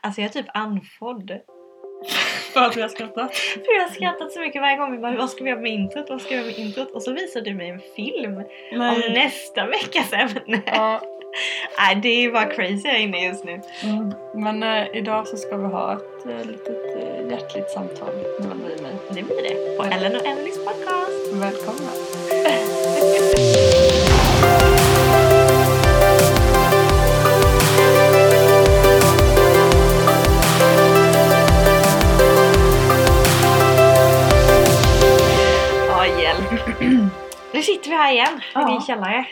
Alltså jag är typ andfådd. För att vi har skrattat. För jag har skrattat så mycket varje gång. Vi bara, vad ska vi göra med introt? Vad ska vi göra med introt? Och så visar du mig en film om nästa veckas ämne. Ja, Nej, det är bara crazy här inne just nu. mm. Men eh, idag så ska vi ha ett eh, litet eh, hjärtligt samtal mellan dig och mig. Det blir det. På Ellen och Emelies podcast. Välkomna! Nu sitter vi här igen i din källare.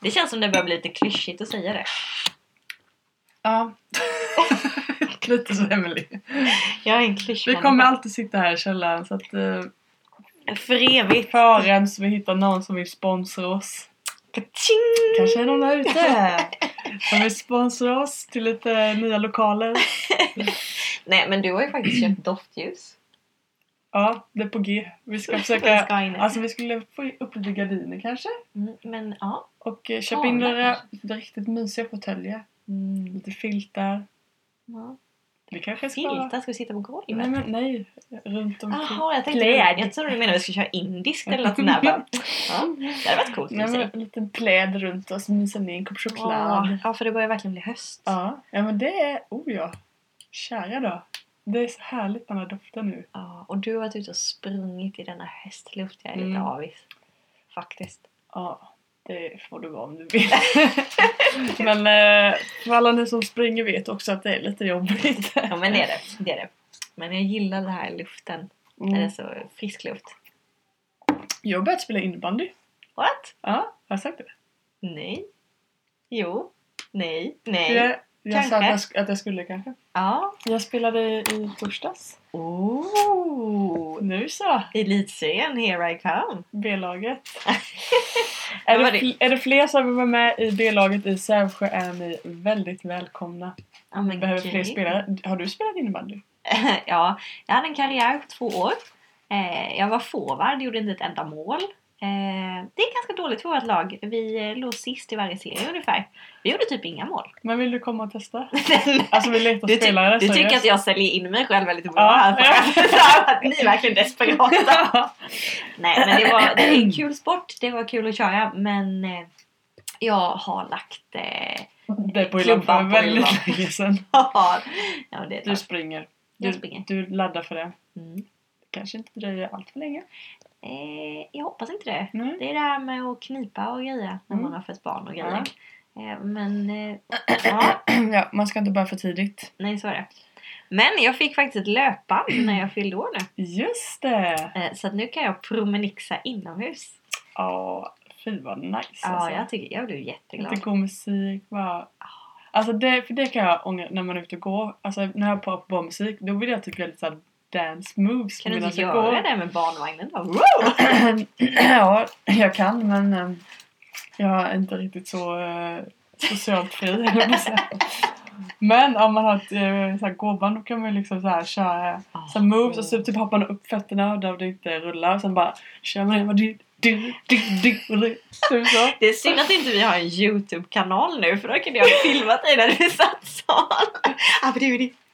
Det känns som det börjar bli lite klyschigt att säga det. Ja. Lite så Emily. Jag är en Vi klyschmänniska. kommer alltid sitta här i källaren så att eh, För evigt. förrän så vi hittar någon som vill sponsra oss. Ka-ching! Kanske är någon där ute som vill sponsra oss till lite nya lokaler. Nej, men du har ju faktiskt köpt doftljus. Ja, det är på G. Vi ska försöka... ska in. Alltså vi skulle få upp lite gardiner kanske. Mm, men ja. Och eh, köpa in Tavla några riktigt mysiga fåtöljer. Mm. Lite filtar. ja. Det kanske ska Filtar, ska vi sitta på golvet? Nej, men nej. Runt omkring. Jaha, jag tänkte Pläd. Jag trodde du menade att vi skulle köra indiskt eller något sånt där. Bara, Ja, det hade varit coolt i och Nej, för men sig. en liten pläd runt oss, mysa ner en kopp choklad. Åh, Ja, för det börjar verkligen bli höst. Ja, ja men det är... Oh ja. Kära då. Det är så härligt den här doften nu. Ja, och du har varit ute och sprungit i denna höstluft. Jag är lite Mm. avis. Faktiskt. Ja, det får du vara om du vill. men eh, för alla ni som springer vet också att det är lite jobbigt. Ja, men det är det. det, är det. Men jag gillar den här luften. När det är Mm. så frisk luft. Jag har börjat spela innebandy. What? Ja, har jag sagt det? Nej. Jo. Nej. Nej. Jag, jag sa att jag, sk- att jag skulle kanske. Ja. Jag spelade i torsdags. Oh. Nu så! Elitserien, here I come. B-laget. Är, det, det? fl- är det fler som vill vara med i B-laget i Sävsjö är ni väldigt välkomna. Ja, Vi behöver fler gud. spelare. Har du spelat innebandy? ja, jag hade en karriär på två år. Eh, jag var forward, gjorde inte ett enda mål. Eh, det är ganska dåligt forwardlag. Vi eh, låg sist i varje serie ungefär. Vi gjorde typ inga mål. Men vill du komma och testa? Alltså vi letar Du, spelare. du tycker att jag säljer in mig själv väldigt bra Ja, här. För, för att ni är verkligen desperata. Nej men det var det är en kul sport. Det var kul att köra men eh, jag har lagt... Eh, Det på hyllan för väldigt länge sedan. ja, det Du springer. Jag Du, springer. du laddar för det. Mm. Kanske inte dröjer allt för länge. Eh, jag hoppas inte det. Nej. Det är det här med att knipa och grejer när Mm. man har fött barn och grejer. Eh, men eh, ja, ja, man ska inte börja för tidigt. nej så är det. Men jag fick faktiskt ett löpband när jag fyllde år nu. Just det! Eh, så att nu kan jag promenixa inomhus. Ja, fy vad nice Ja, alltså. jag, tycker, jag blev Lite jätteglad. god musik. Bara... Alltså det, för det kan jag ångra när man är ute och går. Alltså när jag har på bra musik då vill jag typ göra lite såhär dance moves. Kan du inte göra går. det med barnvagnen då? ja, jag kan men eh, jag är inte riktigt så eh, socialt fri. Men om man har ett eh, så här gåband då kan man ju liksom så här köra så här moves och så typ hoppar man upp fötterna där det inte rullar och sen bara kör man bara du, du, du, du, du, typ. Det är synd att inte vi har en Youtube-kanal nu för då kunde jag filmat dig när du satt så.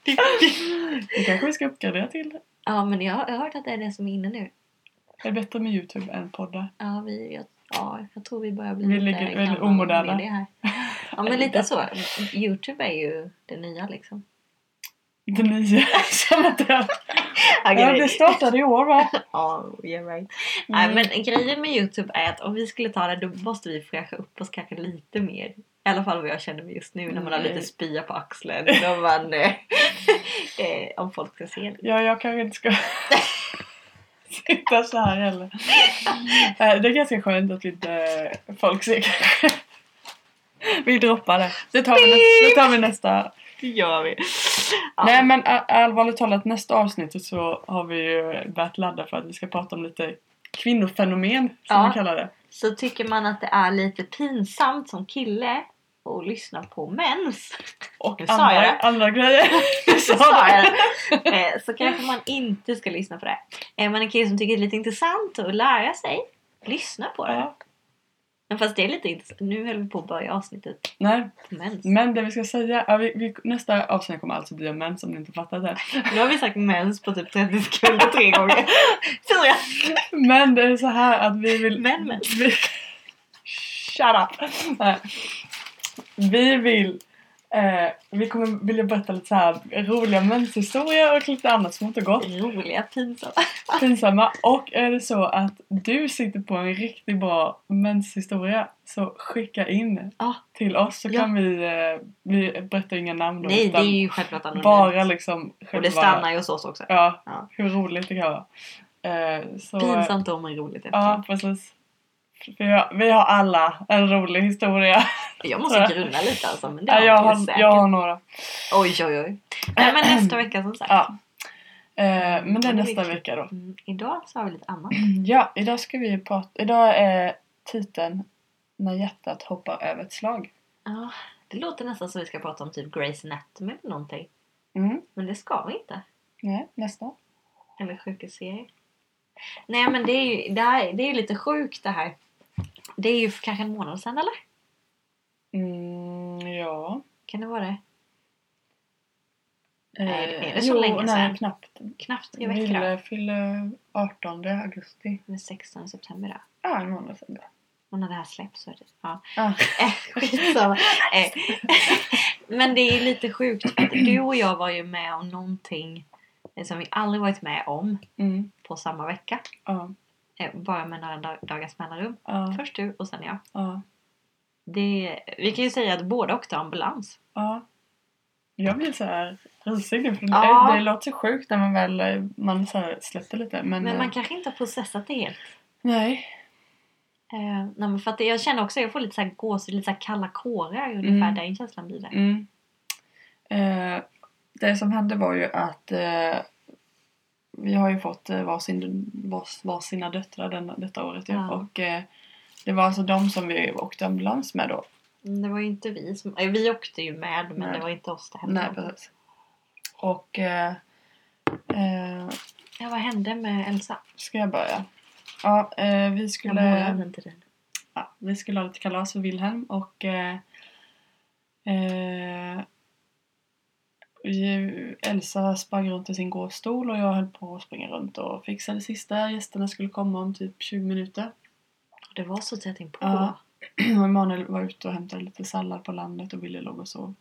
Det det. Det kanske vi ska uppgradera till. Ja men jag, har hört att det är det som är inne nu. Det är bättre med Youtube än poddar. Ja, vi, jag, ja, jag tror vi börjar bli Vi lite ligger gamla omoderna. med det här. Ja men lite så. Youtube är ju det nya liksom. Inte nio. Som att det, Ja, det startade i år va? Ja, yeah right. Mm. Nej men grejen med Youtube är att om vi skulle ta det då måste vi fräscha upp oss kanske lite mer. I alla fall vad jag känner mig just nu när man har lite spya på axeln. Och man, eh, eh, om folk ska se det. Ja, jag kanske inte ska sitta så här heller. Eh, Det är ganska skönt att inte folk ser. Vi droppar det. Det tar vi, nästa, det tar vi nästa. Det gör vi. Ja. Nej men allvarligt talat, nästa avsnittet så har vi ju börjat ladda för att vi ska prata om lite kvinnofenomen som Ja. vi kallar det. Så tycker man att det är lite pinsamt som kille att lyssna på mens. Och Nu sa jag andra, andra grejer. så sa jag det. Eh, Så kanske man inte ska lyssna på det. Är man en kille som tycker det är lite intressant att lära sig, lyssna på det. Ja. Men fast det är lite intressant. Nu höll vi på att börja avsnittet Nej, mens. men det vi ska säga, ja, vi, vi, nästa avsnitt kommer alltså bli om mens om ni inte fattat det. Nu har vi sagt mens på typ 30 sekunder tre gånger. Fyra! Men det är så här att vi vill... Men mens. Vi, shut up! Vi vill... Eh, vi kommer vilja berätta lite så här roliga menshistorier och lite annat smått och gott. Roliga, pinsamma. Pinsamma. Och är det så att du sitter på en riktigt bra menshistoria så skicka in Ja. till oss så Ja. kan vi... Eh, vi berättar inga namn då, Nej, det är ju självklart anonymt. bara liksom Och det stannar ju hos oss också. Ja, Ja. hur roligt det kan vara. Eh, så, Pinsamt om men roligt Ja, precis. Vi har, vi har alla en rolig historia. Jag måste grunna lite alltså. Men det har jag, har, säkert. jag har några. Oj, oj, oj. Nej, men nästa vecka som sagt. Ja. Eh, men det är nästa vecka då. Mm, idag så har vi lite annat. Ja, idag ska vi prata... Idag är titeln När hjärtat hoppar över ett slag. Ja, det låter nästan som vi ska prata om typ Grey's Anatomy eller någonting. Mm. Men det ska vi inte. Nej, nästa. Eller sjukhusserie. Nej men det är ju det här, det är lite sjukt det här. Det är ju kanske en månad sedan eller? Mm, ja. Kan det vara det? Eh, Nej, är det så jo, länge nej, sedan? knappt. Knappt tre veckor Ville då. fyller 18 augusti. Det är 16 september då. Ja, en månad sedan. Och när det här släpps så är det... Ja. Ah. Eh, Skitsamma. Eh, Men det är lite sjukt för att du och jag var ju med om någonting som vi aldrig varit med om Mm. på samma vecka. Ja, Bara med några dag- dagars mellanrum. ja, Först du och sen jag. ja, Det, vi kan ju säga att båda åkte ambulans. ja. Jag blir så här risig nu för Ja. det, låter så sjukt när man väl eh, man så här släpper lite. Men, Men eh, man kanske inte har processat det helt. Nej. Eh, nej, men för att jag känner också jag får lite så här gåshud, lite så här kalla kårar ungefär. Mm. Den känslan blir det. Mm. Eh, det som hände var ju att eh, vi har ju fått eh, varsin, vars, varsina döttrar den, detta året. Ja. Och eh, det var alltså de som vi åkte ambulans med då. Mm, Det var ju inte vi som... eh, Vi åkte ju med men Nej. det var inte oss det hände Nej, precis. Och eh, Ja, vad hände med Elsa? ska jag börja? Ja, vi Jag skulle, den till din. ja, vi skulle ha lite kalas för Wilhelm och Elsa sprang runt i sin gåstol och jag höll på att springa runt och fixa det sista. Gästerna skulle komma om typ 20 minuter. Det var så tätt inpå. Ja. Och Emanuel var ute och hämtade lite sallad på landet och Willy låg och sov.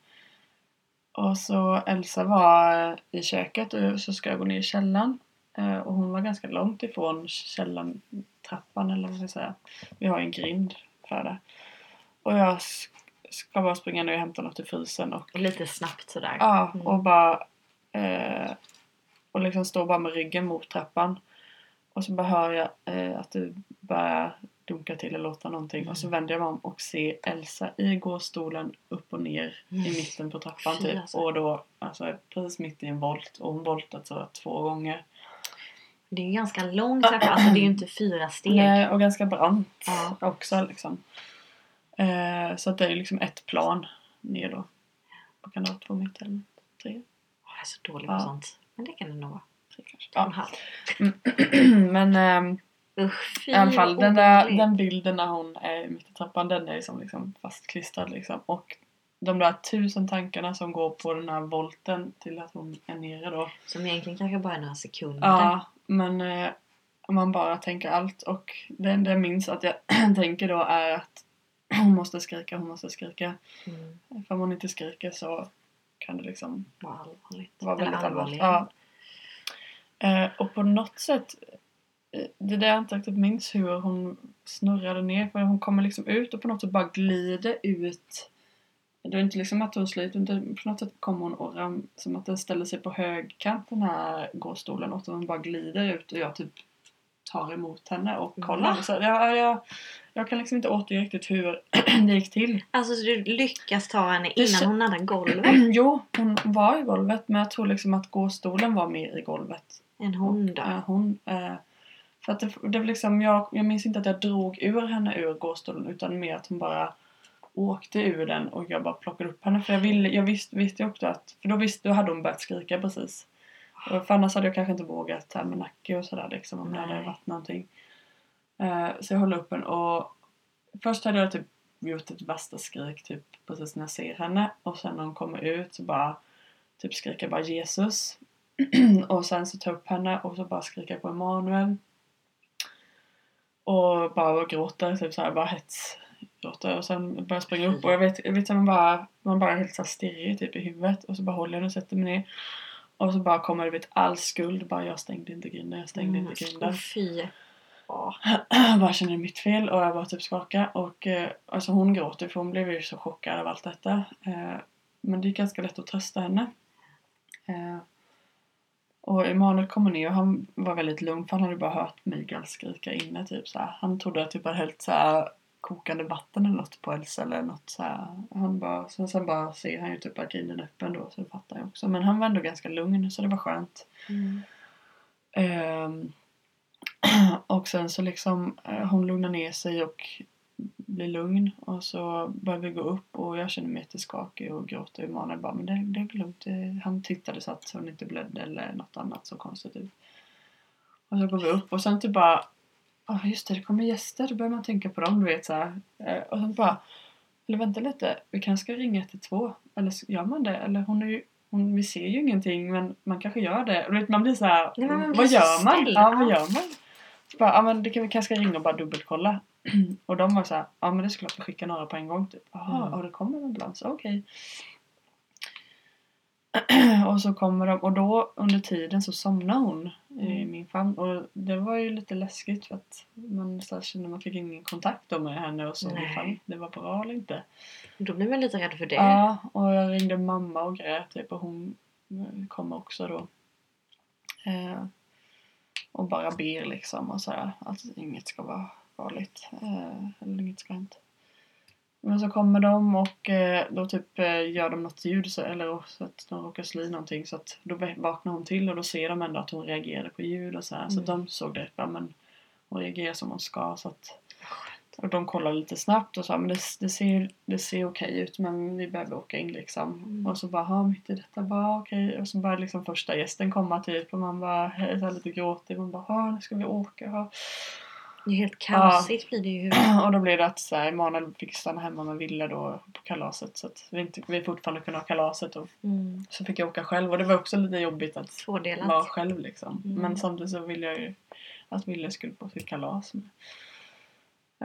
Och så Elsa var i köket och så ska jag gå ner i källaren. Eh, Och hon var ganska långt ifrån källaren, trappan eller vad ska jag säga. Vi har en grind för det. Och jag ska bara springa ner och hämta något i frysen och Och lite snabbt sådär. Ja, Mm. och bara... Eh, och liksom stå bara med ryggen mot trappan. Och så bara hör jag eh, att det börjar dunka till eller låta någonting. Och så Mm. vänder jag mig om och ser Elsa i gåstolen upp och ner Mm. i mitten på trappan Fy, typ. alltså. Och då alltså precis mitt i en volt. Och hon voltat så två gånger. Det är ju ganska lång trappa. Alltså det är ju inte fyra steg. Nej, och ganska brant Ja. också liksom. Eh, så att det är liksom ett plan ner då. Vad kan det vara? Två meter eller tre? Jag är så dålig på Ja. sånt. Men det kan det nog vara. tre kanske. Ja. Ja. Men ehm, Usch, i alla fall den, där, den bilden när hon är mitt i trappan den är som liksom fastklistrad liksom. Och de där tusen tankarna som går på den här volten till att hon är nere då. Som egentligen kanske bara är några sekunder. Ja, men eh, man bara tänker allt och det enda jag minns att jag tänker då är att hon måste skrika, hon måste skrika. Mm, För om hon inte skriker så kan det liksom vad allvarligt. vara väldigt allvarligt. Ja. Eh, och på något sätt, eh, det där jag inte riktigt minns hur hon snurrade ner för hon kommer liksom ut och på något sätt bara glider ut. Det är inte liksom att hon sliter, utan på något sätt kommer hon och ram, som att den ställer sig på högkant den här gåstolen och hon bara glider ut och jag typ tar emot henne och kollar. Va? Så jag, jag, jag kan liksom inte återge riktigt hur det gick till. Alltså så du lyckas ta henne innan hon laddar golvet? Jo, hon var i golvet men jag tror liksom att gåstolen var mer i golvet. En hon då? Ja, hon. Eh, för att det, det var liksom, jag, jag minns inte att jag drog ur henne ur gåstolen utan mer att hon bara åkte ur den och jag bara plockade upp henne. För jag, ville, jag visste, visste också att, för då, visste, då hade hon börjat skrika precis. Och för annars hade jag kanske inte vågat ta med nacke och sådär liksom om det hade Nej. varit någonting. Eh, så jag höll upp henne och Först hade jag typ gjort ett värsta skrik typ precis när jag ser henne. Och sen när hon kommer ut så bara typ skriker jag bara Jesus. Och sen så tar jag upp henne och så bara skriker jag på Emanuel. Och bara gråter typ såhär bara hetsgråter. Och sen börjar springa upp och jag vet, jag vet att man bara man bara är helt såhär stirrig typ i huvudet. Och så bara håller jag den och sätter mig ner och så bara kommer det vet all skuld bara jag stängde inte grinden, jag stängde inte grinden Åh fy. Jag bara känner mitt fel och jag bara typ skakar och eh, alltså hon gråter för hon blev ju så chockad av allt detta. Eh, men det är ganska lätt att trösta henne. Eh, och Emanuel kommer ner och han var väldigt lugn för han hade bara hört Mikael skrika inne typ så här. Han trodde att typ hade hällt så här kokande vatten eller något på Elsa eller något så här. Han bara, sen, sen bara ser han ju typ att grinden är öppen då så det fattar jag också. Men han var ändå ganska lugn så det var skönt. Mm. Ehm, och sen så liksom eh, hon lugnar ner sig och blir lugn och så börjar vi gå upp och jag känner mig jätteskakig och gråter. Emanuel bara men det, det är lugnt. Det, han tittade så att hon inte blödde eller något annat så konstigt ut. Och så går vi upp och sen typ bara Ja just det, det kommer gäster. Då börjar man tänka på dem du vet så här. Eh, Och sen bara Eller vänta lite, vi kanske ska ringa 112 Eller gör man det? Eller hon är ju hon, vi ser ju ingenting men man kanske gör det. Och vet, man blir så här, Nej, man blir vad så gör man? Ja, vad gör man? Så bara, ja men det kan vi kanske ringa och bara dubbelkolla. och de var så här, ja men det är klart vi skickar några på en gång typ. Jaha, Mm. och det kommer en ambulans, okej. och så kommer de och då under tiden så somnar hon i Mm. min famn och det var ju lite läskigt för att man så här, kände man fick ingen kontakt med henne och så ifall det var bra eller inte. Då blir man lite rädd för det. Ja, och jag ringde mamma och grät typ och hon eh, kom också då. Eh, och bara ber liksom och sådär att inget ska vara farligt. Eh, eller inget ska ha hänt. Men så kommer de och eh, då typ eh, gör de något ljud så, eller så att de råkar slå i någonting så att då vaknar hon till och då ser de ändå att hon reagerade på ljud och så här. Så Mm. att de såg det, ja, men hon reagerar som hon ska så att och de kollade lite snabbt och sa men det, det ser, det ser okej ut men vi behöver åka in liksom. Mm. Och så bara, ha mitt i detta, bara okej. Och så började liksom första gästen komma typ och man bara så lite gråtig. Man bara, nu ska vi åka. Ha. Det är helt kaosigt blir det ju. Och då blev det att så här, Emanuel fick stanna hemma med Ville då på kalaset så att vi, inte, vi fortfarande kunde ha kalaset och Mm. så fick jag åka själv och det var också lite jobbigt att Tvådelat. vara själv liksom. Mm. Men samtidigt så ville jag ju att Ville skulle på sitt kalas.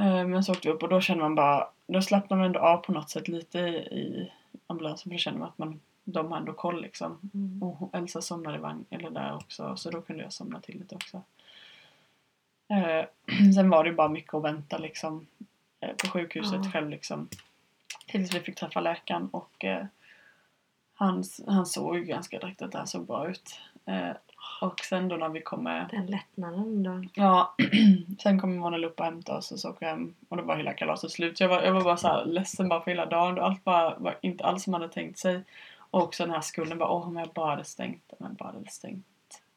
Eh, Men så åkte vi upp och då känner man bara, då slappnar man ändå av på något sätt lite i, i ambulansen för då känner man att man, de har ändå koll liksom. Mm. Och Elsa somnade i vagn, eller där också, så då kunde jag somna till lite också. Eh, sen var det bara mycket att vänta liksom eh, på sjukhuset Ja. själv liksom. Tills vi fick träffa läkaren och eh, han, han såg ju ganska direkt att det här såg bra ut. Och sen då när vi kommer Den lättnaden då. Ja, sen kom Emanuel upp och hämtade oss och så åkte jag hem och då var hela kalaset slut. Jag var, jag var bara så här ledsen bara för hela dagen och allt bara, var inte alls som man hade tänkt sig. Och också den här skulden bara, åh om jag bara hade stängt, om jag bara hade stängt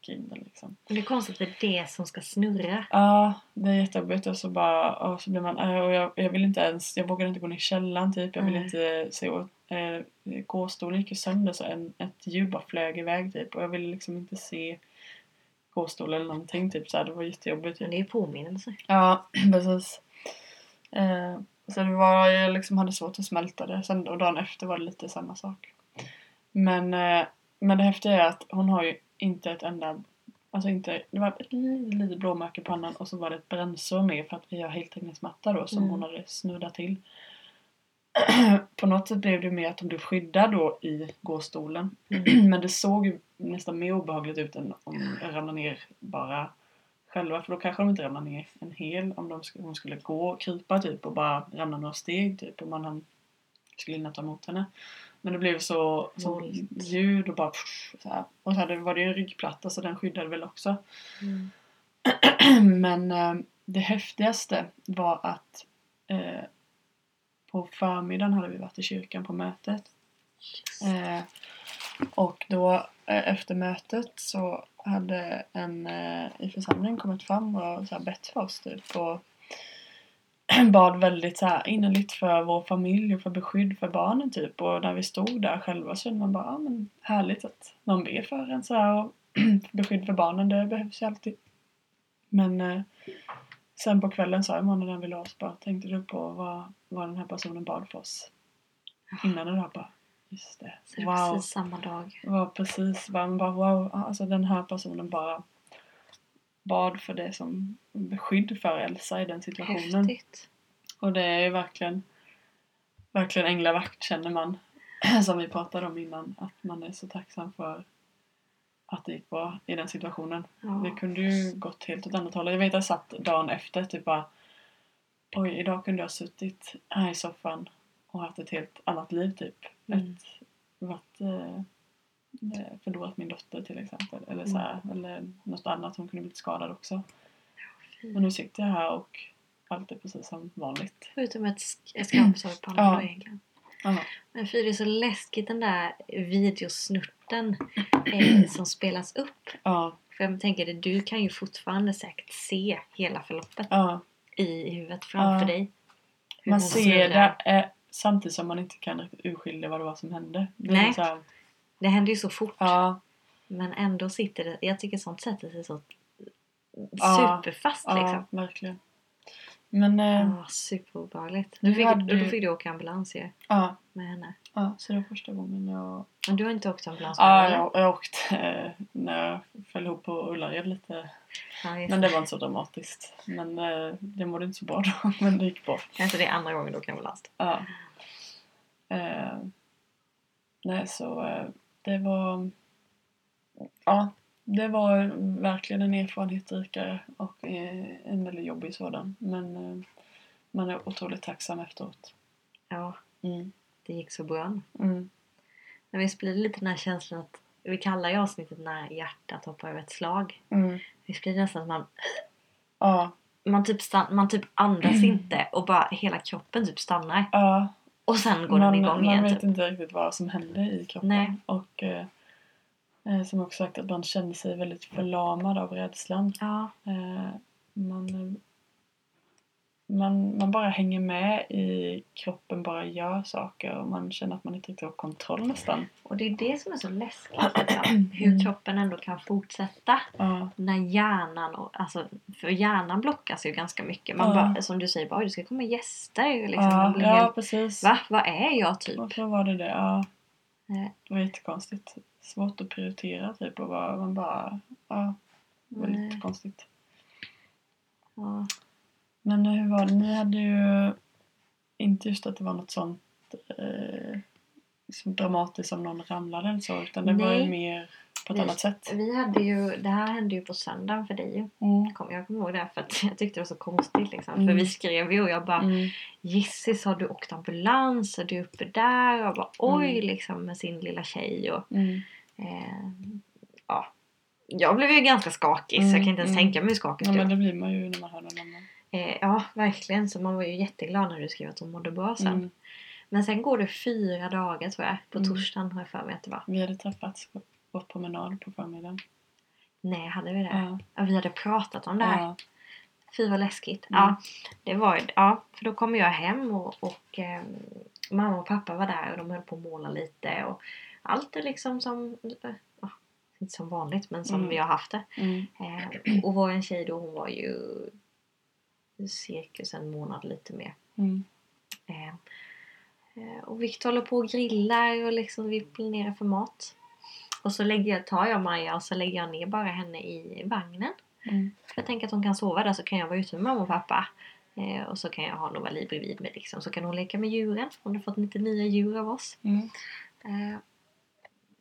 grinden liksom. Det är konstigt att det är det som ska snurra. Ja, det är jättejobbigt och så bara, och så blir man, äh, och jag, jag vill inte ens, jag vågade inte gå ner i källaren typ. Jag ville Nej. inte se, och, eh, gåstolen gick ju sönder så en, ett hjul bara flög iväg typ. Och jag ville liksom inte se gåstol eller någonting typ så här, det var jättejobbigt. Men det är ju påminnelser. Ja, precis. Eh, så det var, jag liksom hade svårt att smälta det. Sen, och dagen efter var det lite samma sak. Men, eh, men det häftiga är att hon har ju inte ett enda... Alltså inte, det var ett litet, litet blåmärke på pannan och så var det ett brännsår med för att vi har heltäckningsmatta då som Mm. hon hade snuddat till. på något sätt blev det mer att hon blev skyddad då i gåstolen. Mm. Men det såg ju nästan mer obehagligt ut än om jag ramlade ner bara själva. För då kanske de inte ramlar ner en hel om de sk- hon skulle gå och krypa typ och bara ramla några steg typ. Och man han skulle hinna ta emot henne. Men det blev så, så ljud och bara så här. Och så hade, var det ju en ryggplatta så den skyddade väl också. Mm. Men eh, det häftigaste var att eh, på förmiddagen hade vi varit i kyrkan på mötet. Eh, och då eh, efter mötet så hade en eh, i församlingen kommit fram och så här bett för oss typ. Och bad väldigt så här innerligt för vår familj och för beskydd för barnen typ. Och när vi stod där själva så kände man bara, ja men härligt att någon ber för en så här. Och beskydd för barnen, det behövs ju alltid. Men eh, sen på kvällen sa Emanuel när vi la oss bara, tänkte du på vad, vad den här personen bad för oss? Innan idag bara, just det. Så det Wow. precis samma dag. Det var precis, bara, bara wow, alltså den här personen bara bad för det som beskydd för Elsa i den situationen. Häftigt. Och det är ju verkligen, verkligen änglavakt känner man. Som vi pratade om innan, att man är så tacksam för att det gick bra i den situationen. Ja. Det kunde ju gått helt åt andra hållet. Jag vet att jag satt dagen efter typ bara Oj, idag kunde jag ha suttit här i soffan och haft ett helt annat liv typ. Mm. Ett, varit, eh, förlorat min dotter till exempel. Eller, så här, eller något annat som kunde blivit skadad också. Och nu sitter jag här och allt är precis som vanligt. Förutom ett, sk- ett skrapsår på pannan Ja. egentligen. Ja. Men för det är så läskigt den där videosnutten eh, som spelas upp. Ja, För jag tänker det, du kan ju fortfarande säkert se hela förloppet ja. i huvudet framför Ja. dig. Man hon ser det eh, samtidigt som man inte kan riktigt urskilja vad det var som hände. Det är Nej. Så här, Det händer ju så fort. ja, Men ändå sitter det, jag tycker sånt sätter sig så Ja. superfast ja, liksom. verkligen. Men eh, Ja, superobehagligt. Du fick, hade Då fick du åka ambulans ju ja, med henne. ja, så det var första gången jag... Men du har inte åkt ambulans med Ja, jag, jag åkte när jag föll ihop på Ullared lite. Ja, Men det var inte så dramatiskt. Men eh, det mådde inte så bra då. Men det gick bra. Alltså det är andra gången du åker ambulans. Ja. Eh, nej, så eh, det var... Ja, det var verkligen en erfarenhet rikare och eh, en väldigt jobbig sådan. Men eh, man är otroligt tacksam efteråt. Ja, Mm. det gick så bra. Mm. Men visst blir det lite den här känslan att vi kallar ju avsnittet när hjärtat hoppar över ett slag. Mm. Visst blir det nästan att man, Ja, man, typ stan- man typ andas Mm. inte och bara hela kroppen typ stannar. ja. Och sen går man, den igång man igen. vet Typ. inte riktigt vad som hände i kroppen. Nej. Och eh, eh, som också sagt att man känner sig väldigt förlamad av rädslan. Ja, Eh, man, man, man bara hänger med i kroppen, bara gör saker och man känner att man inte riktigt har kontroll nästan. och det är det som är så läskigt. Liksom. Hur Mm. kroppen ändå kan fortsätta. Ja, När hjärnan, och, alltså, för hjärnan blockas ju ganska mycket. Man Ja. bara, som du säger, bara, "Oj, det ska komma gäster. Liksom. ja, ja helt, precis. Va? Vad är jag typ? Varför var det det? Ja. Eh. Det var jättekonstigt. Svårt att prioritera typ och bara, man bara, ja, väldigt Nej. konstigt. Ja. Men hur var det? Ni hade ju inte just att det var något sånt eh, liksom dramatiskt som någon ramlade eller så utan det var ju Nej. mer på ett Vi- annat sätt. Vi hade ju, det här hände ju på söndagen för dig ju. Mm. Kom, jag kommer ihåg det för att jag tyckte det var så konstigt liksom. För Mm. vi skrev ju och jag bara Mm. Gissis har du åkt ambulans? Är du uppe där? Och jag bara oj Mm. liksom med sin lilla tjej och Mm. eh, ja. Jag blev ju ganska skakig så jag Mm, kan inte ens mm. tänka mig hur skakig Ja men var. det blir man ju när man hör någon annan. Eh, ja verkligen så man var ju jätteglad när du skrev att hon mådde bra sen. Mm. Men sen går det fyra dagar tror jag. På Mm. torsdagen har jag för mig att det var. Vi hade träffats på, på promenad på förmiddagen. Nej hade vi det? Ja. Ja, vi hade pratat om det här. Ja. Fy vad läskigt. Mm. Ja, det var ja, för då kom jag hem och, och eh, mamma och pappa var där och de höll på att måla lite och allt är liksom som, ja, inte som vanligt men som Mm. vi har haft det. Mm. Eh, och vår tjej då hon var ju cirkus en månad lite mer. Mm. Eh, eh, och Victor håller på och grillar och liksom vi planerar för mat. Och så lägger jag, tar jag Maja och så lägger jag ner bara henne i vagnen. Mm. För jag tänker att hon kan sova där så kan jag vara ute med mamma och pappa. Eh, och så kan jag ha Novali bredvid mig liksom. Så kan hon leka med djuren. Hon har fått lite nya djur av oss. Mm. Eh,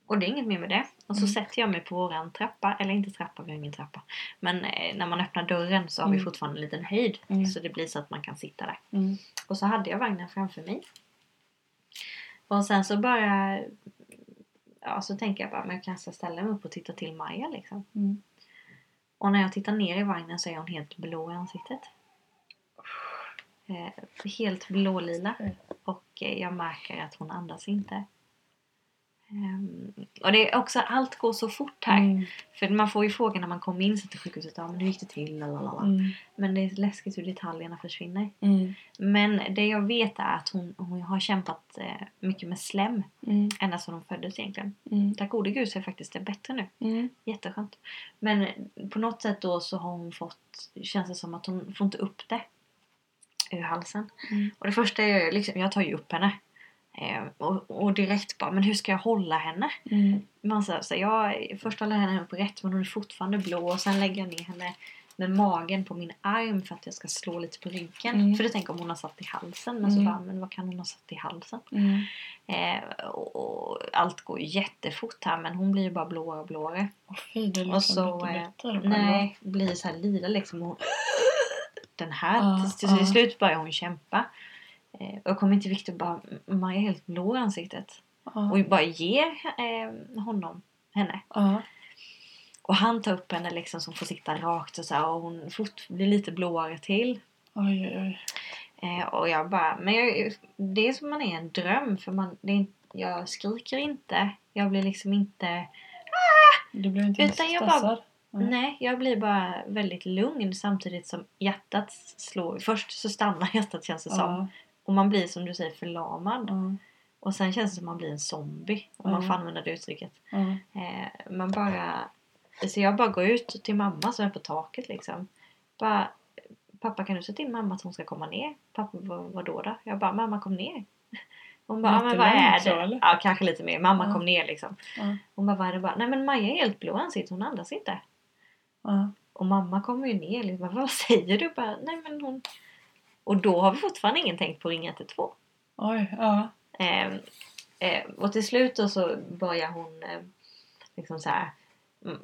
och det är inget mer med det. Och så Mm. sätter jag mig på våran trappa. Eller inte trappa, vi har ingen trappa. Men eh, när man öppnar dörren så har vi Mm. fortfarande en liten höjd. Mm. Så det blir så att man kan sitta där. Mm. Och så hade jag vagnen framför mig. Och sen så bara... Ja, så tänker jag bara, men jag kanske ställer mig upp och tittar till Maja liksom. Mm. Och när jag tittar ner i vagnen så är hon helt blå i ansiktet. Eh, helt blålila. Mm. Och eh, jag märker att hon andas inte. Ehm, och det är också, allt går så fort här. Mm. För man får ju frågan när man kommer in till sjukhuset, ja men hur gick det till? Lalalala. Mm. Men det är läskigt hur detaljerna försvinner. Mm. Men det jag vet är att hon, hon har kämpat eh, mycket med slem Mm. ända sedan hon föddes egentligen. Mm. Tack gode gud så är faktiskt det bättre nu. Mm. Jätteskönt. Men på något sätt då så har hon fått, känns det som att hon får inte upp det ur halsen. Mm. Och det första jag gör, liksom, jag tar ju upp henne. Eh, och, och direkt bara, men hur ska jag hålla henne? Mm. Man säger så här, jag först håller henne upp rätt men hon är fortfarande blå och sen lägger jag ner henne med magen på min arm för att jag ska slå lite på ryggen. Mm. För det tänker om hon har satt i halsen. Men så Mm. bara, men vad kan hon ha satt i halsen? Mm. Eh, och, och allt går ju jättefort här men hon blir ju bara blåare och blåare. Liksom Och så, eh, Nej, blir så här lila liksom. Och den här. Ja, till, till, till slut börjar hon kämpa. Eh, och jag kommer inte Victor bara, Maja är helt blå i ansiktet. Ja. Och bara ger eh, honom, henne. Ja. Och han tar upp henne liksom som får sitta rakt och så här, och hon fort blir lite blåare till. Oj, oj, oj. Eh, och jag bara, men jag, det är som man är en dröm för man, det är, jag skriker inte. Jag blir liksom inte, Du blev inte Utan jag bara- stressad? Mm. nej jag blir bara väldigt lugn samtidigt som hjärtat slår. Först så stannar hjärtat känns det som. Och man blir som du säger förlamad. Ja. Och sen känns det som man blir en zombie. Om man Ja. får använda det uttrycket. Ja. Eh, man bara... Så jag bara går ut till mamma som är på taket liksom. Bara, pappa kan du säga till mamma att hon ska komma ner? Pappa, vad, vad då? Jag bara, mamma kom ner. Hon bara, "Ja, men vad är det? eller? Ja, kanske lite mer. Mamma Ja. kom ner liksom. Ja. Hon bara, vad är det? Bara, Nej men Maja är helt blå ansiktet, hon andas inte. Ja. Och mamma kommer ju ner liksom, vad säger du? Bara, Nej men hon... Och då har vi fortfarande ingen tänkt på att ringa 112. Oj, ja. Eh, eh, och till slut då så börjar hon eh, liksom så här mm,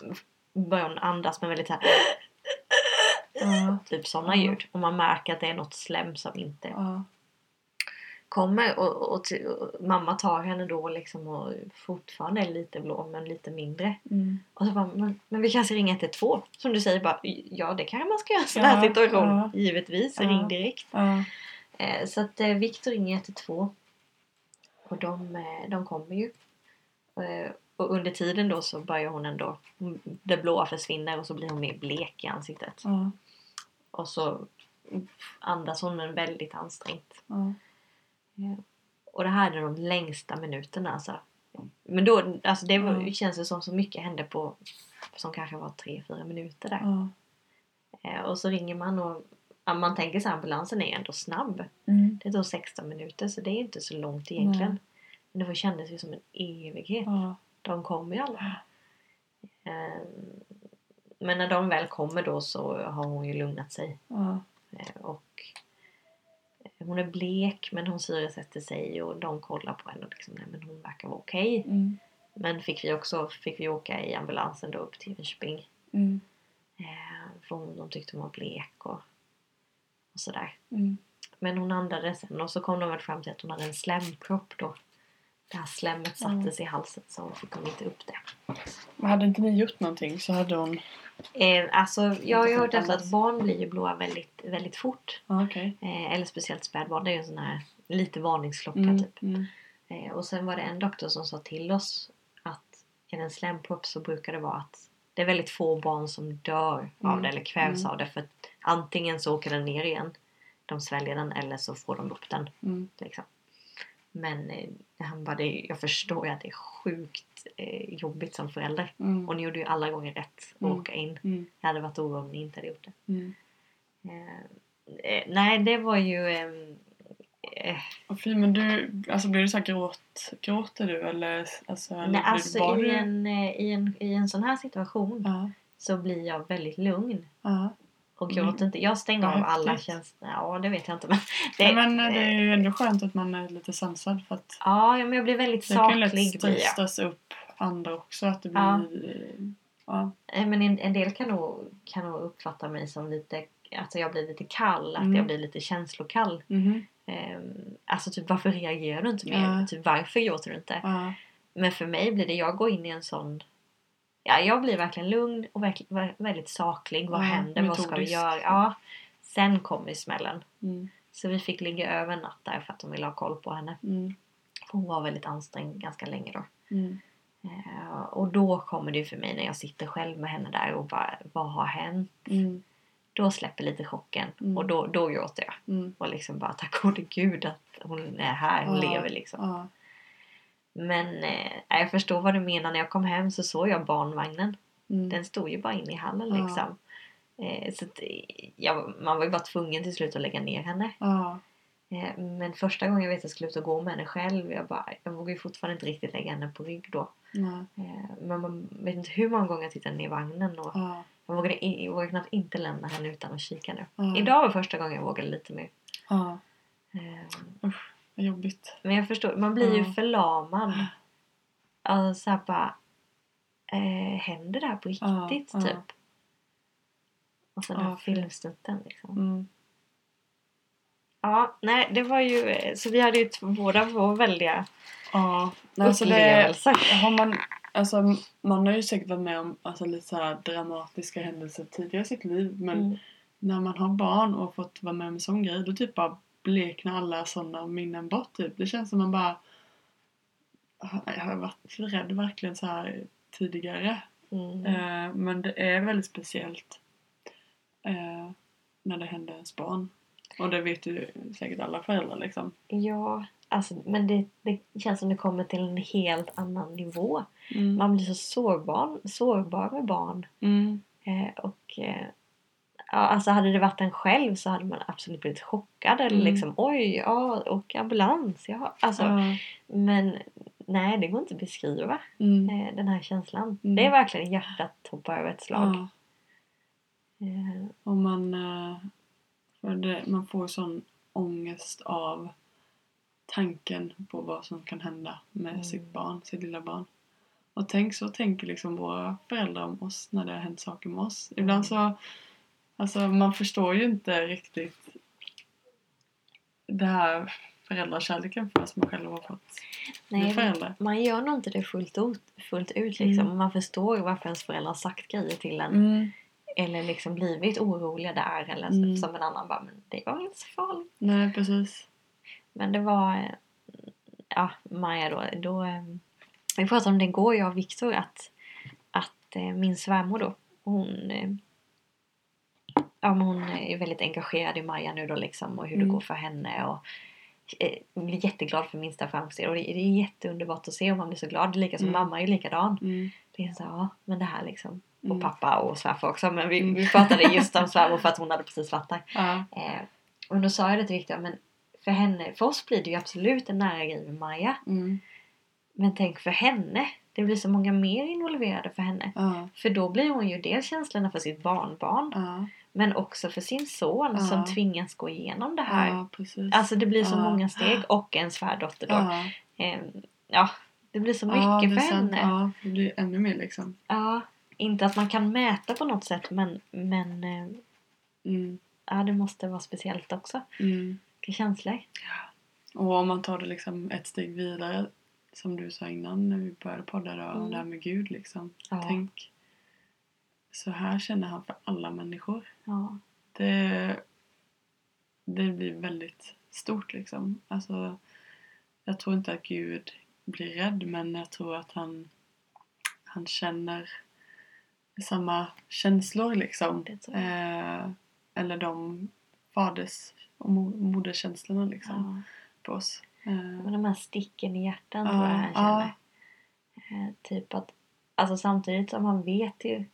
börjar hon andas med väldigt så här Ja. typ sådana Ja. ljud. Och man märker att det är något slem som inte Ja. Kommer. Och, och, och mamma tar henne då liksom och fortfarande är lite blå men lite mindre. Mm. Och så bara, men, men vi kanske ringer 112. Som du säger bara, ja det kanske man ska göra i en sån här situation. ja. Givetvis, Ja. ring direkt. Ja. Eh, så att eh, Viktor ringer 112. Och de, eh, de kommer ju. Eh, och under tiden då så börjar hon ändå, det blåa försvinner och så blir hon mer blek i ansiktet. Och så andas hon men väldigt ansträngt. Ja. Och det här är de längsta minuterna alltså. Men då, alltså det var, Mm. känns det som så mycket hände på som kanske var 3-4 minuter där. Eh, och så ringer man och man tänker så ambulansen är ändå snabb. Mm. Det tog 16 minuter så det är inte så långt egentligen. Nej. Men det kändes ju som en evighet. Ja. De kommer ju alla. Eh, Men när de väl kommer då så har hon ju lugnat sig. Eh, Och hon är blek men hon syresätter sig och de kollar på henne och liksom, nej men hon verkar vara okej. Mm. Men fick vi också fick vi åka i ambulansen då upp till Jönköping. Mm. Eh, För hon, de tyckte hon var blek och, och sådär. Mm. Men hon andades sen och så kom de väl fram till att hon hade en slempropp då. Det här slemmet sattes i halsen så fick hon inte upp det. Men hade inte ni gjort någonting så hade hon... Eh, alltså, jag har ju hört Andas. att barn blir ju blåa väldigt, väldigt fort. Okej. Eh, eller speciellt spädbarn. Det är ju en sån här lite varningsklocka Mm. typ. Mm. Eh, och sen var det en doktor som sa till oss att i en slempropp så brukar det vara att det är väldigt få barn som dör av Mm. det eller kvävs Mm. av det. För antingen så åker den ner igen, de sväljer den eller så får de upp den. Mm. Liksom. Men eh, han bara, det, jag förstår ju att det är sjukt eh, jobbigt som förälder. Mm. Och ni gjorde ju alla gånger rätt att Mm. åka in. Mm. Jag hade varit orolig om ni inte hade gjort det. Mm. Eh, eh, nej, det var ju... ehm, eh, fy, men du, alltså blir du så här gråt, gråter du eller? Alltså, eller nej, blir- alltså var i en, eh, i, en, i en sån här situation Ja, så blir jag väldigt lugn. ja. Och Mm. gråter inte. Jag stänger av alla känslor. Ja, det vet jag inte. Men det, Nej, men det är eh, ju ändå skönt att man är lite sansad för att ja, men jag blir väldigt det kan lätt saklig. Blir jag. stressas upp andra också. Att det blir... Ja. Ja. Eh, Men en, en del kan nog, kan nog uppfatta mig som lite... Alltså jag blir lite kall. Att Mm. jag blir lite känslokall. Mhm. Ehm, alltså typ varför reagerar du inte mer? Ja. Typ varför gråter du inte? Ja. Men för mig blir det, jag går in i en sån... Ja, jag blir verkligen lugn och vä- väldigt saklig. Vad Ja, händer? Vad ska vi göra? Ja. Sen kom ju smällen. Mm. Så vi fick ligga över en natt där för att de ville ha koll på henne. Mm. Hon var väldigt ansträngd ganska länge då. Mm. Eh, och då kommer det ju för mig när jag sitter själv med henne där och bara, vad har hänt? Mm. Då släpper lite chocken Mm. och då, då gråter jag. Mm. Och liksom bara tack gode gud att hon är här, hon Ja. lever liksom. Ja. Men eh, jag förstår vad du menar. När jag kom hem så såg jag barnvagnen. Mm. Den stod ju bara inne i hallen Ja. liksom. Eh, så att, eh, jag, man var ju bara tvungen till slut att lägga ner henne. Ja. Eh, men första gången jag vet att jag skulle ut och gå med henne själv. Jag, bara, jag vågar ju fortfarande inte riktigt lägga henne på rygg då. Nej. Eh, men man vet inte hur många gånger jag tittade ner i vagnen. Och Ja. jag, vågade, jag vågade knappt inte lämna henne utan att kika nu. Ja. Idag var första gången jag vågade lite mer. Ja. Vad jobbigt. men jag förstår, man blir ju Ja. förlamad. Alltså såhär bara... Eh, händer det här på riktigt ja. typ? Och sen den Ja, för- filmsnutten liksom. Mm. Ja, nej det var ju... eh, Så vi hade ju båda två väldiga Ja. Nej, alltså det, upplevelser. har man, alltså, man har ju säkert varit med om alltså, lite så dramatiska händelser tidigare i sitt liv. Men Mm. när man har barn och fått vara med om en sån grej då typ bara bleknar alla sådana minnen bort typ. Det känns som man bara jag har varit rädd verkligen så här tidigare. Mm. Eh, men det är väldigt speciellt eh, när det händer ens barn. Och det vet ju säkert alla föräldrar liksom. Ja, alltså, men det, det känns som det kommer till en helt annan nivå. Mm. Man blir så sårbar, sårbar med barn. Mm. Eh, och ja, alltså hade det varit en själv så hade man absolut blivit chockad. Eller Mm. liksom oj, ja, och ambulans. Ja. Alltså, Ja. Men nej, det går inte att beskriva Mm. eh, den här känslan. Mm. Det är verkligen hjärtat hoppar över ett slag. Ja. Eh, Och man, eh, för det, man får sån ångest av tanken på vad som kan hända med Mm. sitt barn, sitt lilla barn. Och tänk så tänker liksom våra föräldrar om oss när det har hänt saker med oss. Mm. Ibland så, alltså man förstår ju inte riktigt det här föräldrakärleken förrän man själv har fått nej, förälder. man gör nog inte det fullt ut, fullt ut liksom. Mm. Man förstår ju varför ens föräldrar sagt grejer till en. Mm. Eller liksom blivit oroliga där. Eller Mm. som en annan bara, men det var inte så farligt. Nej, precis. Men det var, ja, Maja då. då vi pratade om det igår, jag och Viktor, att, att eh, min svärmor då, hon, eh, ja, men hon är väldigt engagerad i Maja nu då liksom och hur det Mm. går för henne. Och, eh, blir jätteglad för minsta framsteg och det, det är jätteunderbart att se om man blir så glad. Lika som Mm. mamma är ju likadan. Mm. Det är så, ja, men det här liksom. Och Mm. pappa och svärfar också. Men vi, Mm. vi pratade just om svärmor för att hon hade precis varit där. Ja. Eh, och då sa jag det till Victor, men för henne, för oss blir det ju absolut en nära grej med Maja. Mm. Men tänk för henne. Det blir så många mer involverade för henne. Ja. För då blir hon ju dels känslorna för sitt barnbarn. Ja. Men också för sin son Ja. som tvingas gå igenom det här. ja. Alltså det blir så många steg. Och en svärdotter då. ja. Eh, ja, det blir så mycket för henne. Ja, det blir ännu mer liksom. Ja, inte att man kan mäta på något sätt men, men eh, Mm. ja, det måste vara speciellt också. Mm. Vilka känslor. Och om man tar det liksom ett steg vidare som du sa innan när vi började podda då, Mm. det här med Gud liksom. Ja. Tänk, så här känner han för alla människor. Ja. Det, det blir väldigt stort liksom. Alltså, jag tror inte att Gud blir rädd men jag tror att han, han känner samma känslor liksom. Eh, eller de faders och mo- moderskänslorna liksom Ja. på oss. Eh, Men de här sticken i hjärtan Ja, tror jag han ja. känner. Eh, typ att, alltså samtidigt som han vet ju,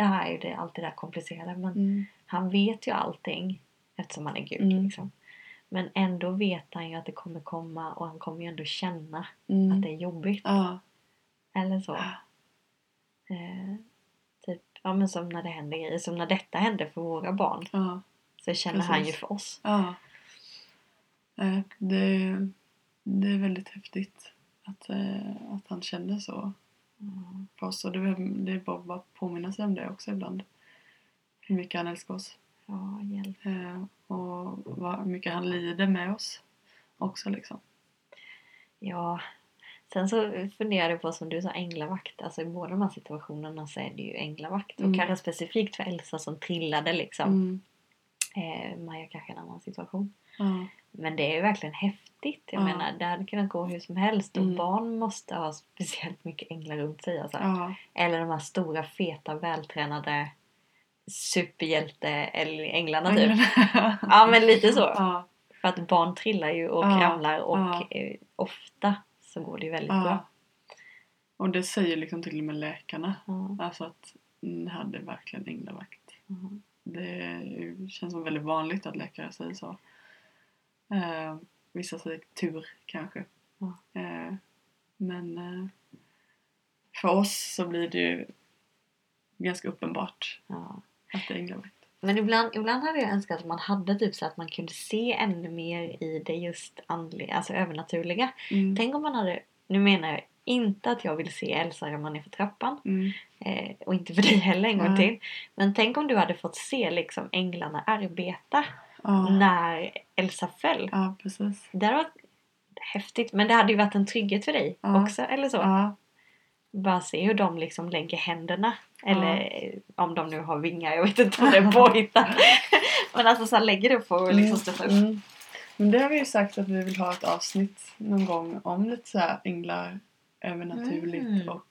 det här är det, allt det där komplicerade, men mm, han vet ju allting eftersom han är Gud. Mm. Liksom. Men ändå vet han ju att det kommer komma och han kommer ju ändå känna mm, att det är jobbigt. ja, Eller så. Eh, typ, ja men som när det händer grejer, som när detta hände för våra barn. ja, Så känner han ju Precis. för oss. ja. Nej, det, det är väldigt häftigt att, eh, att han känner så Mm. för oss. Och det, är- det är bara att påminna sig om det också ibland. Hur mycket han älskar oss. Ja, hjälp. Eh, och hur mycket han lider med oss också liksom. Ja. Sen så funderar jag på som du sa änglavakt. Alltså i båda de här situationerna så är det ju änglavakt. Mm. Och kanske specifikt för Elsa som trillade liksom. Mm, Eh, Maja kanske en annan situation. Ja, Men det är ju verkligen häftigt. Jag Ja. menar, det hade kunnat gå hur som helst och Mm. barn måste ha speciellt mycket änglar runt sig. Alltså. Ja. Eller de här stora, feta, vältränade superhjälte eller änglarna typ. Ja men lite så. För att barn trillar ju och ramlar och eh, ofta så går det ju väldigt bra. Och det säger liksom till och med läkarna. Alltså att ni hade verkligen änglavakt. Mhm. Det känns som väldigt vanligt att läkare säger så. Eh, vissa säger tur kanske. Ja. Eh, men eh, för oss så blir det ju ganska uppenbart Ja. att det är änglavakt. Men ibland, ibland hade jag önskat att man hade typ så att man kunde se ännu mer i det just andliga, alltså övernaturliga. Mm. Tänk om man hade, nu menar jag inte att jag vill se Elsa ramla ner för trappan. Mm. Eh, och inte för dig heller en gång Nej. till. Men tänk om du hade fått se liksom änglarna arbeta Ja. när Elsa föll. ja, precis. Det hade varit häftigt. Men det hade ju varit en trygghet för dig Ja. också. Eller så. Ja, Bara se hur de liksom lägger händerna. Eller eh, om de nu har vingar. Jag vet inte om det är påhittat. Men alltså så lägger upp och liksom stöttar upp. Mm. Men det har vi ju sagt att vi vill ha ett avsnitt någon gång om lite så här änglar, övernaturligt Mm. och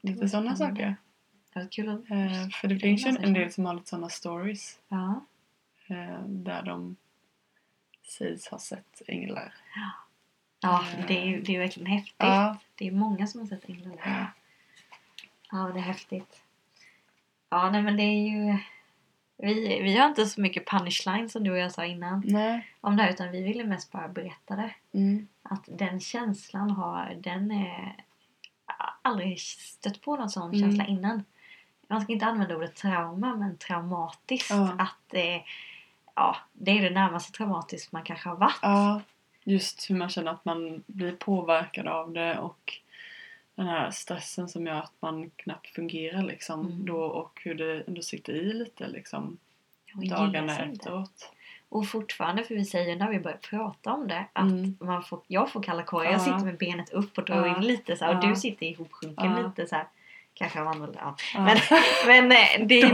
lite var sådana saker. Det kul att... Eh, för det finns ju en del som har lite sådana stories Ja. Eh, där de sägs ha sett änglar. Ja, det är ju det är verkligen häftigt. Ja, Det är många som har sett änglar. där. Ja, det är häftigt. Ja, nej men det är ju... Vi, vi har inte så mycket punchline som du och jag sa innan nej. om det här utan vi ville mest bara berätta det. Mm. Att den känslan har, den är aldrig stött på någon sån Mm. känsla innan. Man ska inte använda ordet trauma men traumatiskt. Ja. Att det, ja, det är det närmaste traumatiskt man kanske har varit. Ja, just hur man känner att man blir påverkad av det och den här stressen som gör att man knappt fungerar liksom Mm. då och hur det ändå sitter i lite liksom dagarna efteråt. Och fortfarande, för vi säger när vi börjar prata om det, att Mm. man får, jag får kalla kårar. Jag Ja. sitter med benet upp och drar Ja. in lite så här, och Ja. du sitter ihopsjunken Ja. lite så här. Kanske av andra, ja. Men, men eh, det.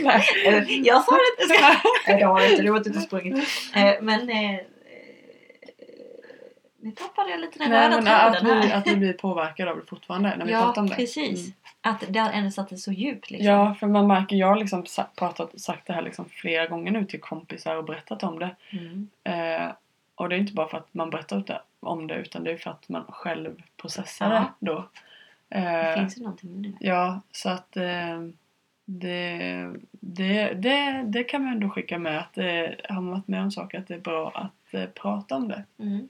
Nej. Eh, Jag sa det inte. Ska... Nej, det har jag inte. Du har inte sprungit. Eh, Men... eh, Nu tappade jag lite den Nej röda men att tråden vi, här. att vi blir påverkade av det fortfarande när vi Ja, pratar om det. precis. Mm. Att det har ändå satt det så djupt liksom. Ja, för man märker, jag har liksom pratat, sagt det här liksom flera gånger nu till kompisar och berättat om det. Mm. Eh, och det är inte bara för att man berättar om det utan det är för att man själv processar Ja. det då. Det Eh, finns ju någonting med det. ja, så att eh, det, det, det, det kan man ändå skicka med att det, har man varit med om saker att det är bra att eh, prata om det. Mm.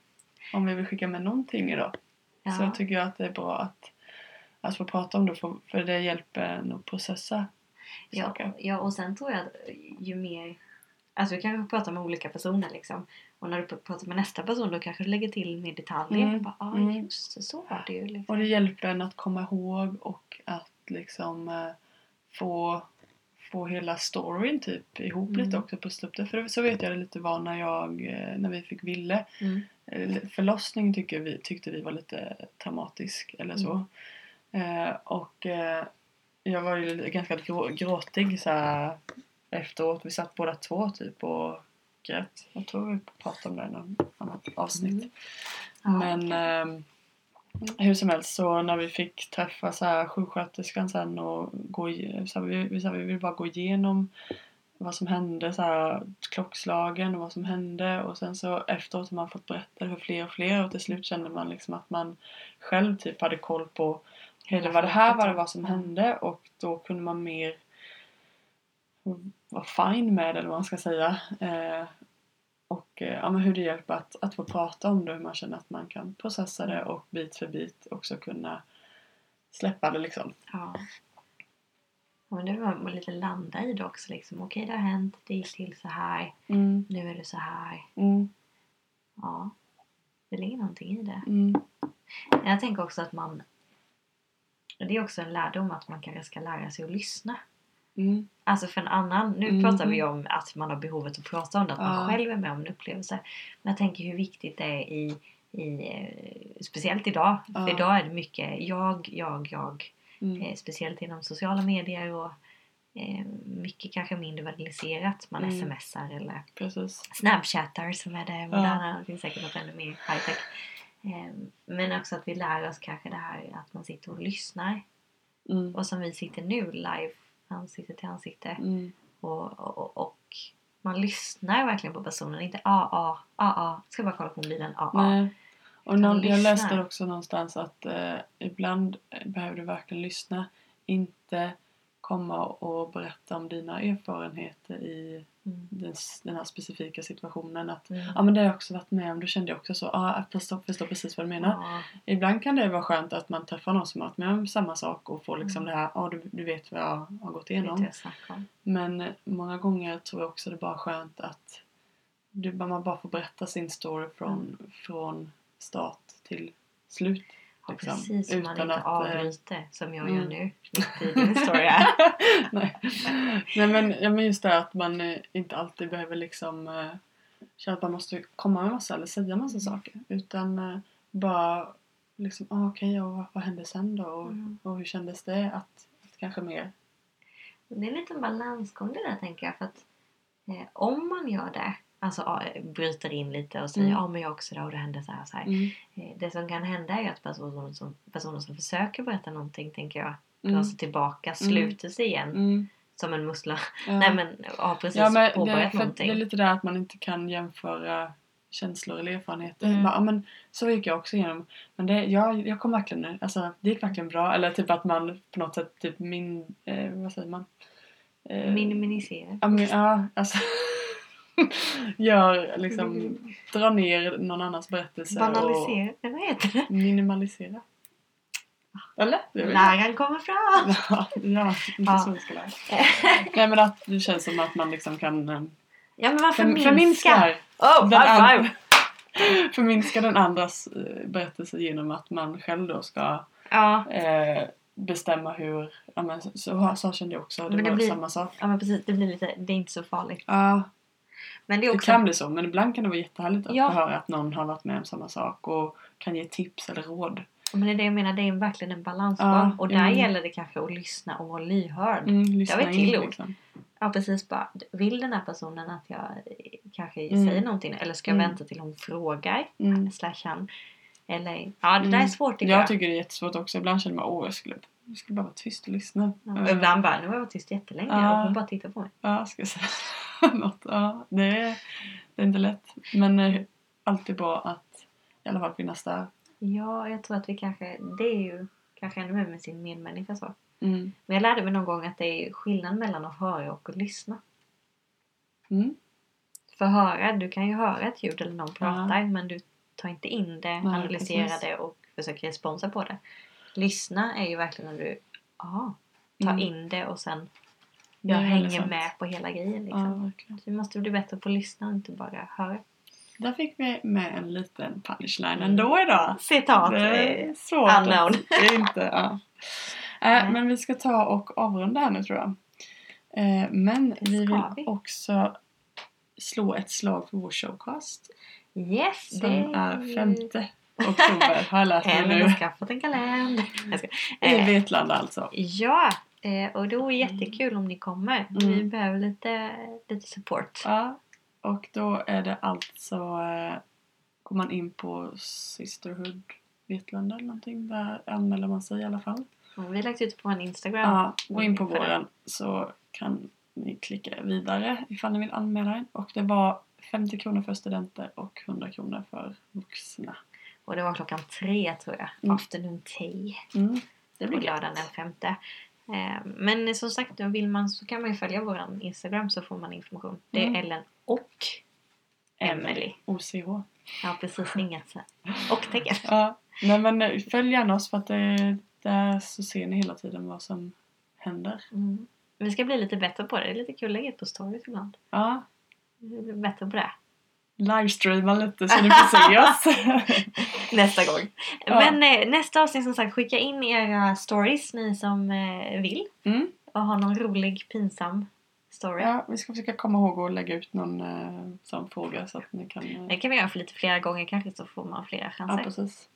Om vi vill skicka med någonting idag Ja. så tycker jag att det är bra att, att få prata om det för, för det hjälper en att processa Ja, saker. ja, och sen tror jag att ju mer... Alltså du kanske pratar med olika personer liksom. Och när du pr- pratar med nästa person då kanske du lägger till mer detaljer. Mm, Bara, ah, mm. just så var det ju. Liksom. Och det hjälper en att komma ihåg och att liksom eh, få, få hela storyn typ ihop Mm. lite också, pussla upp det. För så vet jag det lite var när jag, eh, när vi fick Ville. Mm. Eh, Förlossning tycker vi, tyckte vi var lite traumatisk eller så. Eh, och eh, jag var ju ganska grå, gråtig så här, efteråt. Vi satt båda två typ och grät. Jag tror vi pratade om det i något annat avsnitt. Mm. Ja. Men ehm, hur som helst så när vi fick träffa så här sjuksköterskan sen och gå så här, vi, vi, så här, vi vill bara gå igenom vad som hände, så här, klockslagen och vad som hände och sen så efteråt har man fått berätta det för fler och fler och till slut kände man liksom att man själv typ hade koll på Hej, det var det här var det vad som hände och då kunde man mer vara fine med eller vad man ska säga. Eh, och eh, ja, men hur det hjälper att, att få prata om det, hur man känner att man kan processa det och bit för bit också kunna släppa det liksom. Ja. Men det var man lite landa i det också liksom. Okej, det har hänt. Det gick till så här. Mm, Nu är det så här. mm, Ja. Det ligger någonting i det. mm, Jag tänker också att man... Det är också en lärdom att man kanske ska lära sig att lyssna. Mm, Alltså för en annan, nu Mhm. pratar vi om att man har behovet att prata om det, att man Ja. själv är med om en upplevelse. Men jag tänker hur viktigt det är i, i eh, speciellt idag. För Ja. idag är det mycket jag, jag, jag. mm, Eh, speciellt inom sociala medier och eh, mycket kanske mindre vandaliserat. Man Mm. smsar eller Precis. snapchattar som är det moderna. Det finns säkert något ännu mer high-tech. Eh, men också att vi lär oss kanske det här att man sitter och lyssnar. Mm. Och som vi sitter nu live, ansikte till ansikte. Mm. Och, och, och man lyssnar verkligen på personen. Inte ah, ah. Ska bara kolla på mobilen, ah. Nej. Och någon, jag läste också någonstans att eh, ibland eh, behöver du verkligen lyssna. Inte komma och berätta om dina erfarenheter i Mm. den, den här specifika situationen. Att Mm. ja men det har jag också varit med om. Då kände jag också så. Ja, jag förstår, förstår precis vad du menar. Ja. Ibland kan det vara skönt att man träffar någon som har varit med om samma sak och får liksom Mm. det här. Ja, du, du vet vad jag har gått igenom. Men eh, många gånger tror jag också det är bara skönt att du, man bara får berätta sin story från, från start till slut. Ja, liksom. precis. Så man Utan inte att, eh, avbryter som jag mm. gör nu. Mitt i din story här. Nej. Nej men, ja, men just det att man eh, inte alltid behöver liksom eh, känna att man måste komma med massa eller säga massa saker. Utan bara liksom, ah, okej och vad, vad hände sen då? Och, Mm. och hur kändes det att, att kanske mer Det är en liten balansgång det där tänker jag. För att eh, om man gör det, alltså bryter in lite och säger ja Mm. men jag också då och det hände så här så här. mm. Eh, det som kan hända är att personer som, personer som försöker berätta någonting tänker jag drar Mm. sig tillbaka, Mm. sluter sig igen Mm. som en mussla. Ja. Nej men har precis Ja, men det, påbörjat för någonting. det är lite där att man inte kan jämföra känslor eller erfarenheter. Mm. Bara, ja, men, så gick jag också igenom. Men det, jag, jag kom verkligen nu. Alltså, det gick verkligen bra. Eller typ att man på något sätt typ min... Eh, vad säger man? Eh, Minimisera. Ja, men, ja alltså... gör liksom... Dra ner någon annans berättelse Banalisera. Nej, Vad heter det? och minimalisera. Eller? Läraren kommer fram! Ja, ja, inte Ja. så vi ska lära. Nej men att det känns som att man liksom kan eh, Ja men varför minska? förminskar Oh, den an- förminska den andras eh, berättelse genom att man själv då ska Ja, eh, bestämma hur, ja men så, så, så kände jag också, det Men det var blir- samma sak. ja men precis. Det blir lite, det är inte så farligt. Ja, Men det är det också... kan bli så men ibland kan det vara jättehärligt att Ja. få höra att någon har varit med om samma sak och kan ge tips eller råd. Men det är det jag menar, det är verkligen en balansgång. Ja, och där mm. gäller det kanske att lyssna och vara lyhörd. Mm, lyssna var ett till ord. liksom. Ja precis bara, vill den här personen att jag eh, kanske Mm. säger någonting eller ska jag Mm. vänta till hon frågar? Mm. Slash han. Eller, ja det där är Mm. svårt tycker Jag jag. tycker det är jättesvårt också. Ibland känner man åh jag skulle, jag skulle bara vara tyst och lyssna. Ja, ibland bara, nu har jag varit tyst jättelänge Ja. och hon bara tittar på mig. Ja, ska jag säga något? Ja, det är, det är inte lätt. Men eh, alltid bra att i alla fall finnas där. Ja, jag tror att vi kanske, det är ju kanske ännu mer med sin medmänniska så. Mm. Men jag lärde mig någon gång att det är skillnad mellan att höra och att lyssna. Mm. För höra, du kan ju höra ett ljud eller någon Ja. pratar men du tar inte in det, Nej, analyserar precis. det och försöker responsa på det. Lyssna är ju verkligen när du aha, tar Mm. in det och sen jag hänger med på hela grejen. Ja, Liksom. Så vi måste bli bättre på att lyssna och inte bara höra. Där fick vi med en liten punchline Mm. ändå idag. Citat! Det eh, är svårt. att- unknown. Är inte, ja. Äh, men vi ska ta och avrunda här nu tror jag. Eh, men vi vill vi. också slå ett slag för vår showcast. Yes! Som det är 5 oktober har jag lärt mig nu. har skaffat en kalender. I Eh, Vetlanda alltså. ja! Eh, och då är det jättekul om ni kommer. Vi Mm. behöver lite, lite support. Ja, och då är det alltså eh, går man in på Sisterhood Vetlanda eller någonting. Där anmäler man sig i alla fall. Och vi har lagt ut på vår Instagram. Ja, gå in på våren så kan ni klicka vidare ifall ni vill anmäla er. Och det var 50 kronor för studenter och 100 kronor för vuxna. Och det var klockan tre tror jag. Mm. Afternoon tea. Mm, det blir lördagen den femte. Eh, men som sagt, vill man, så kan man ju följa vår Instagram så får man information. Det är Mm. Ellen och Emily. OCH. Ja precis, inget och tecken. Ja, nej men eh, följ gärna oss för att det, där så ser ni hela tiden vad som händer. Mm. Vi ska bli lite bättre på det. Det är lite kul att lägga ut på stories ibland. Ja, Vi blir bättre på det. Livestreama lite så ni får se oss. Nästa gång. Ja. Men eh, nästa avsnitt som sagt, skicka in era stories ni som eh, vill. Mm. Och ha någon rolig pinsam story. Ja, vi ska försöka komma ihåg att lägga ut någon eh, sån fråga så att ni kan... Eh, Det kan vi göra för lite flera gånger kanske så får man flera ja, chanser. precis.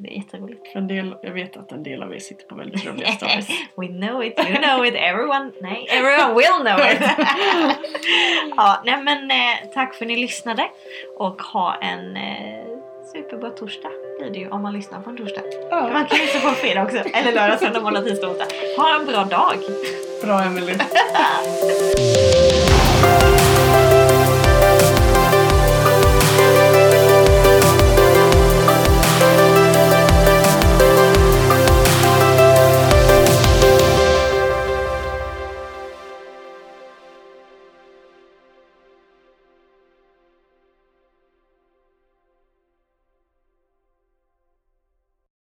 Det är jätteroligt. En del, jag vet att en del av er sitter på väldigt roliga stories. We know it, you know it, everyone, nej, everyone will know it. ja, nej men eh, tack för att ni lyssnade och ha en eh, superbra torsdag blir det ju om man lyssnar på en torsdag. Ja, Man kan lyssna på en fredag också, eller lördag, söndag, måndag, tisdag, onsdag. Ha en bra dag! bra Emelie.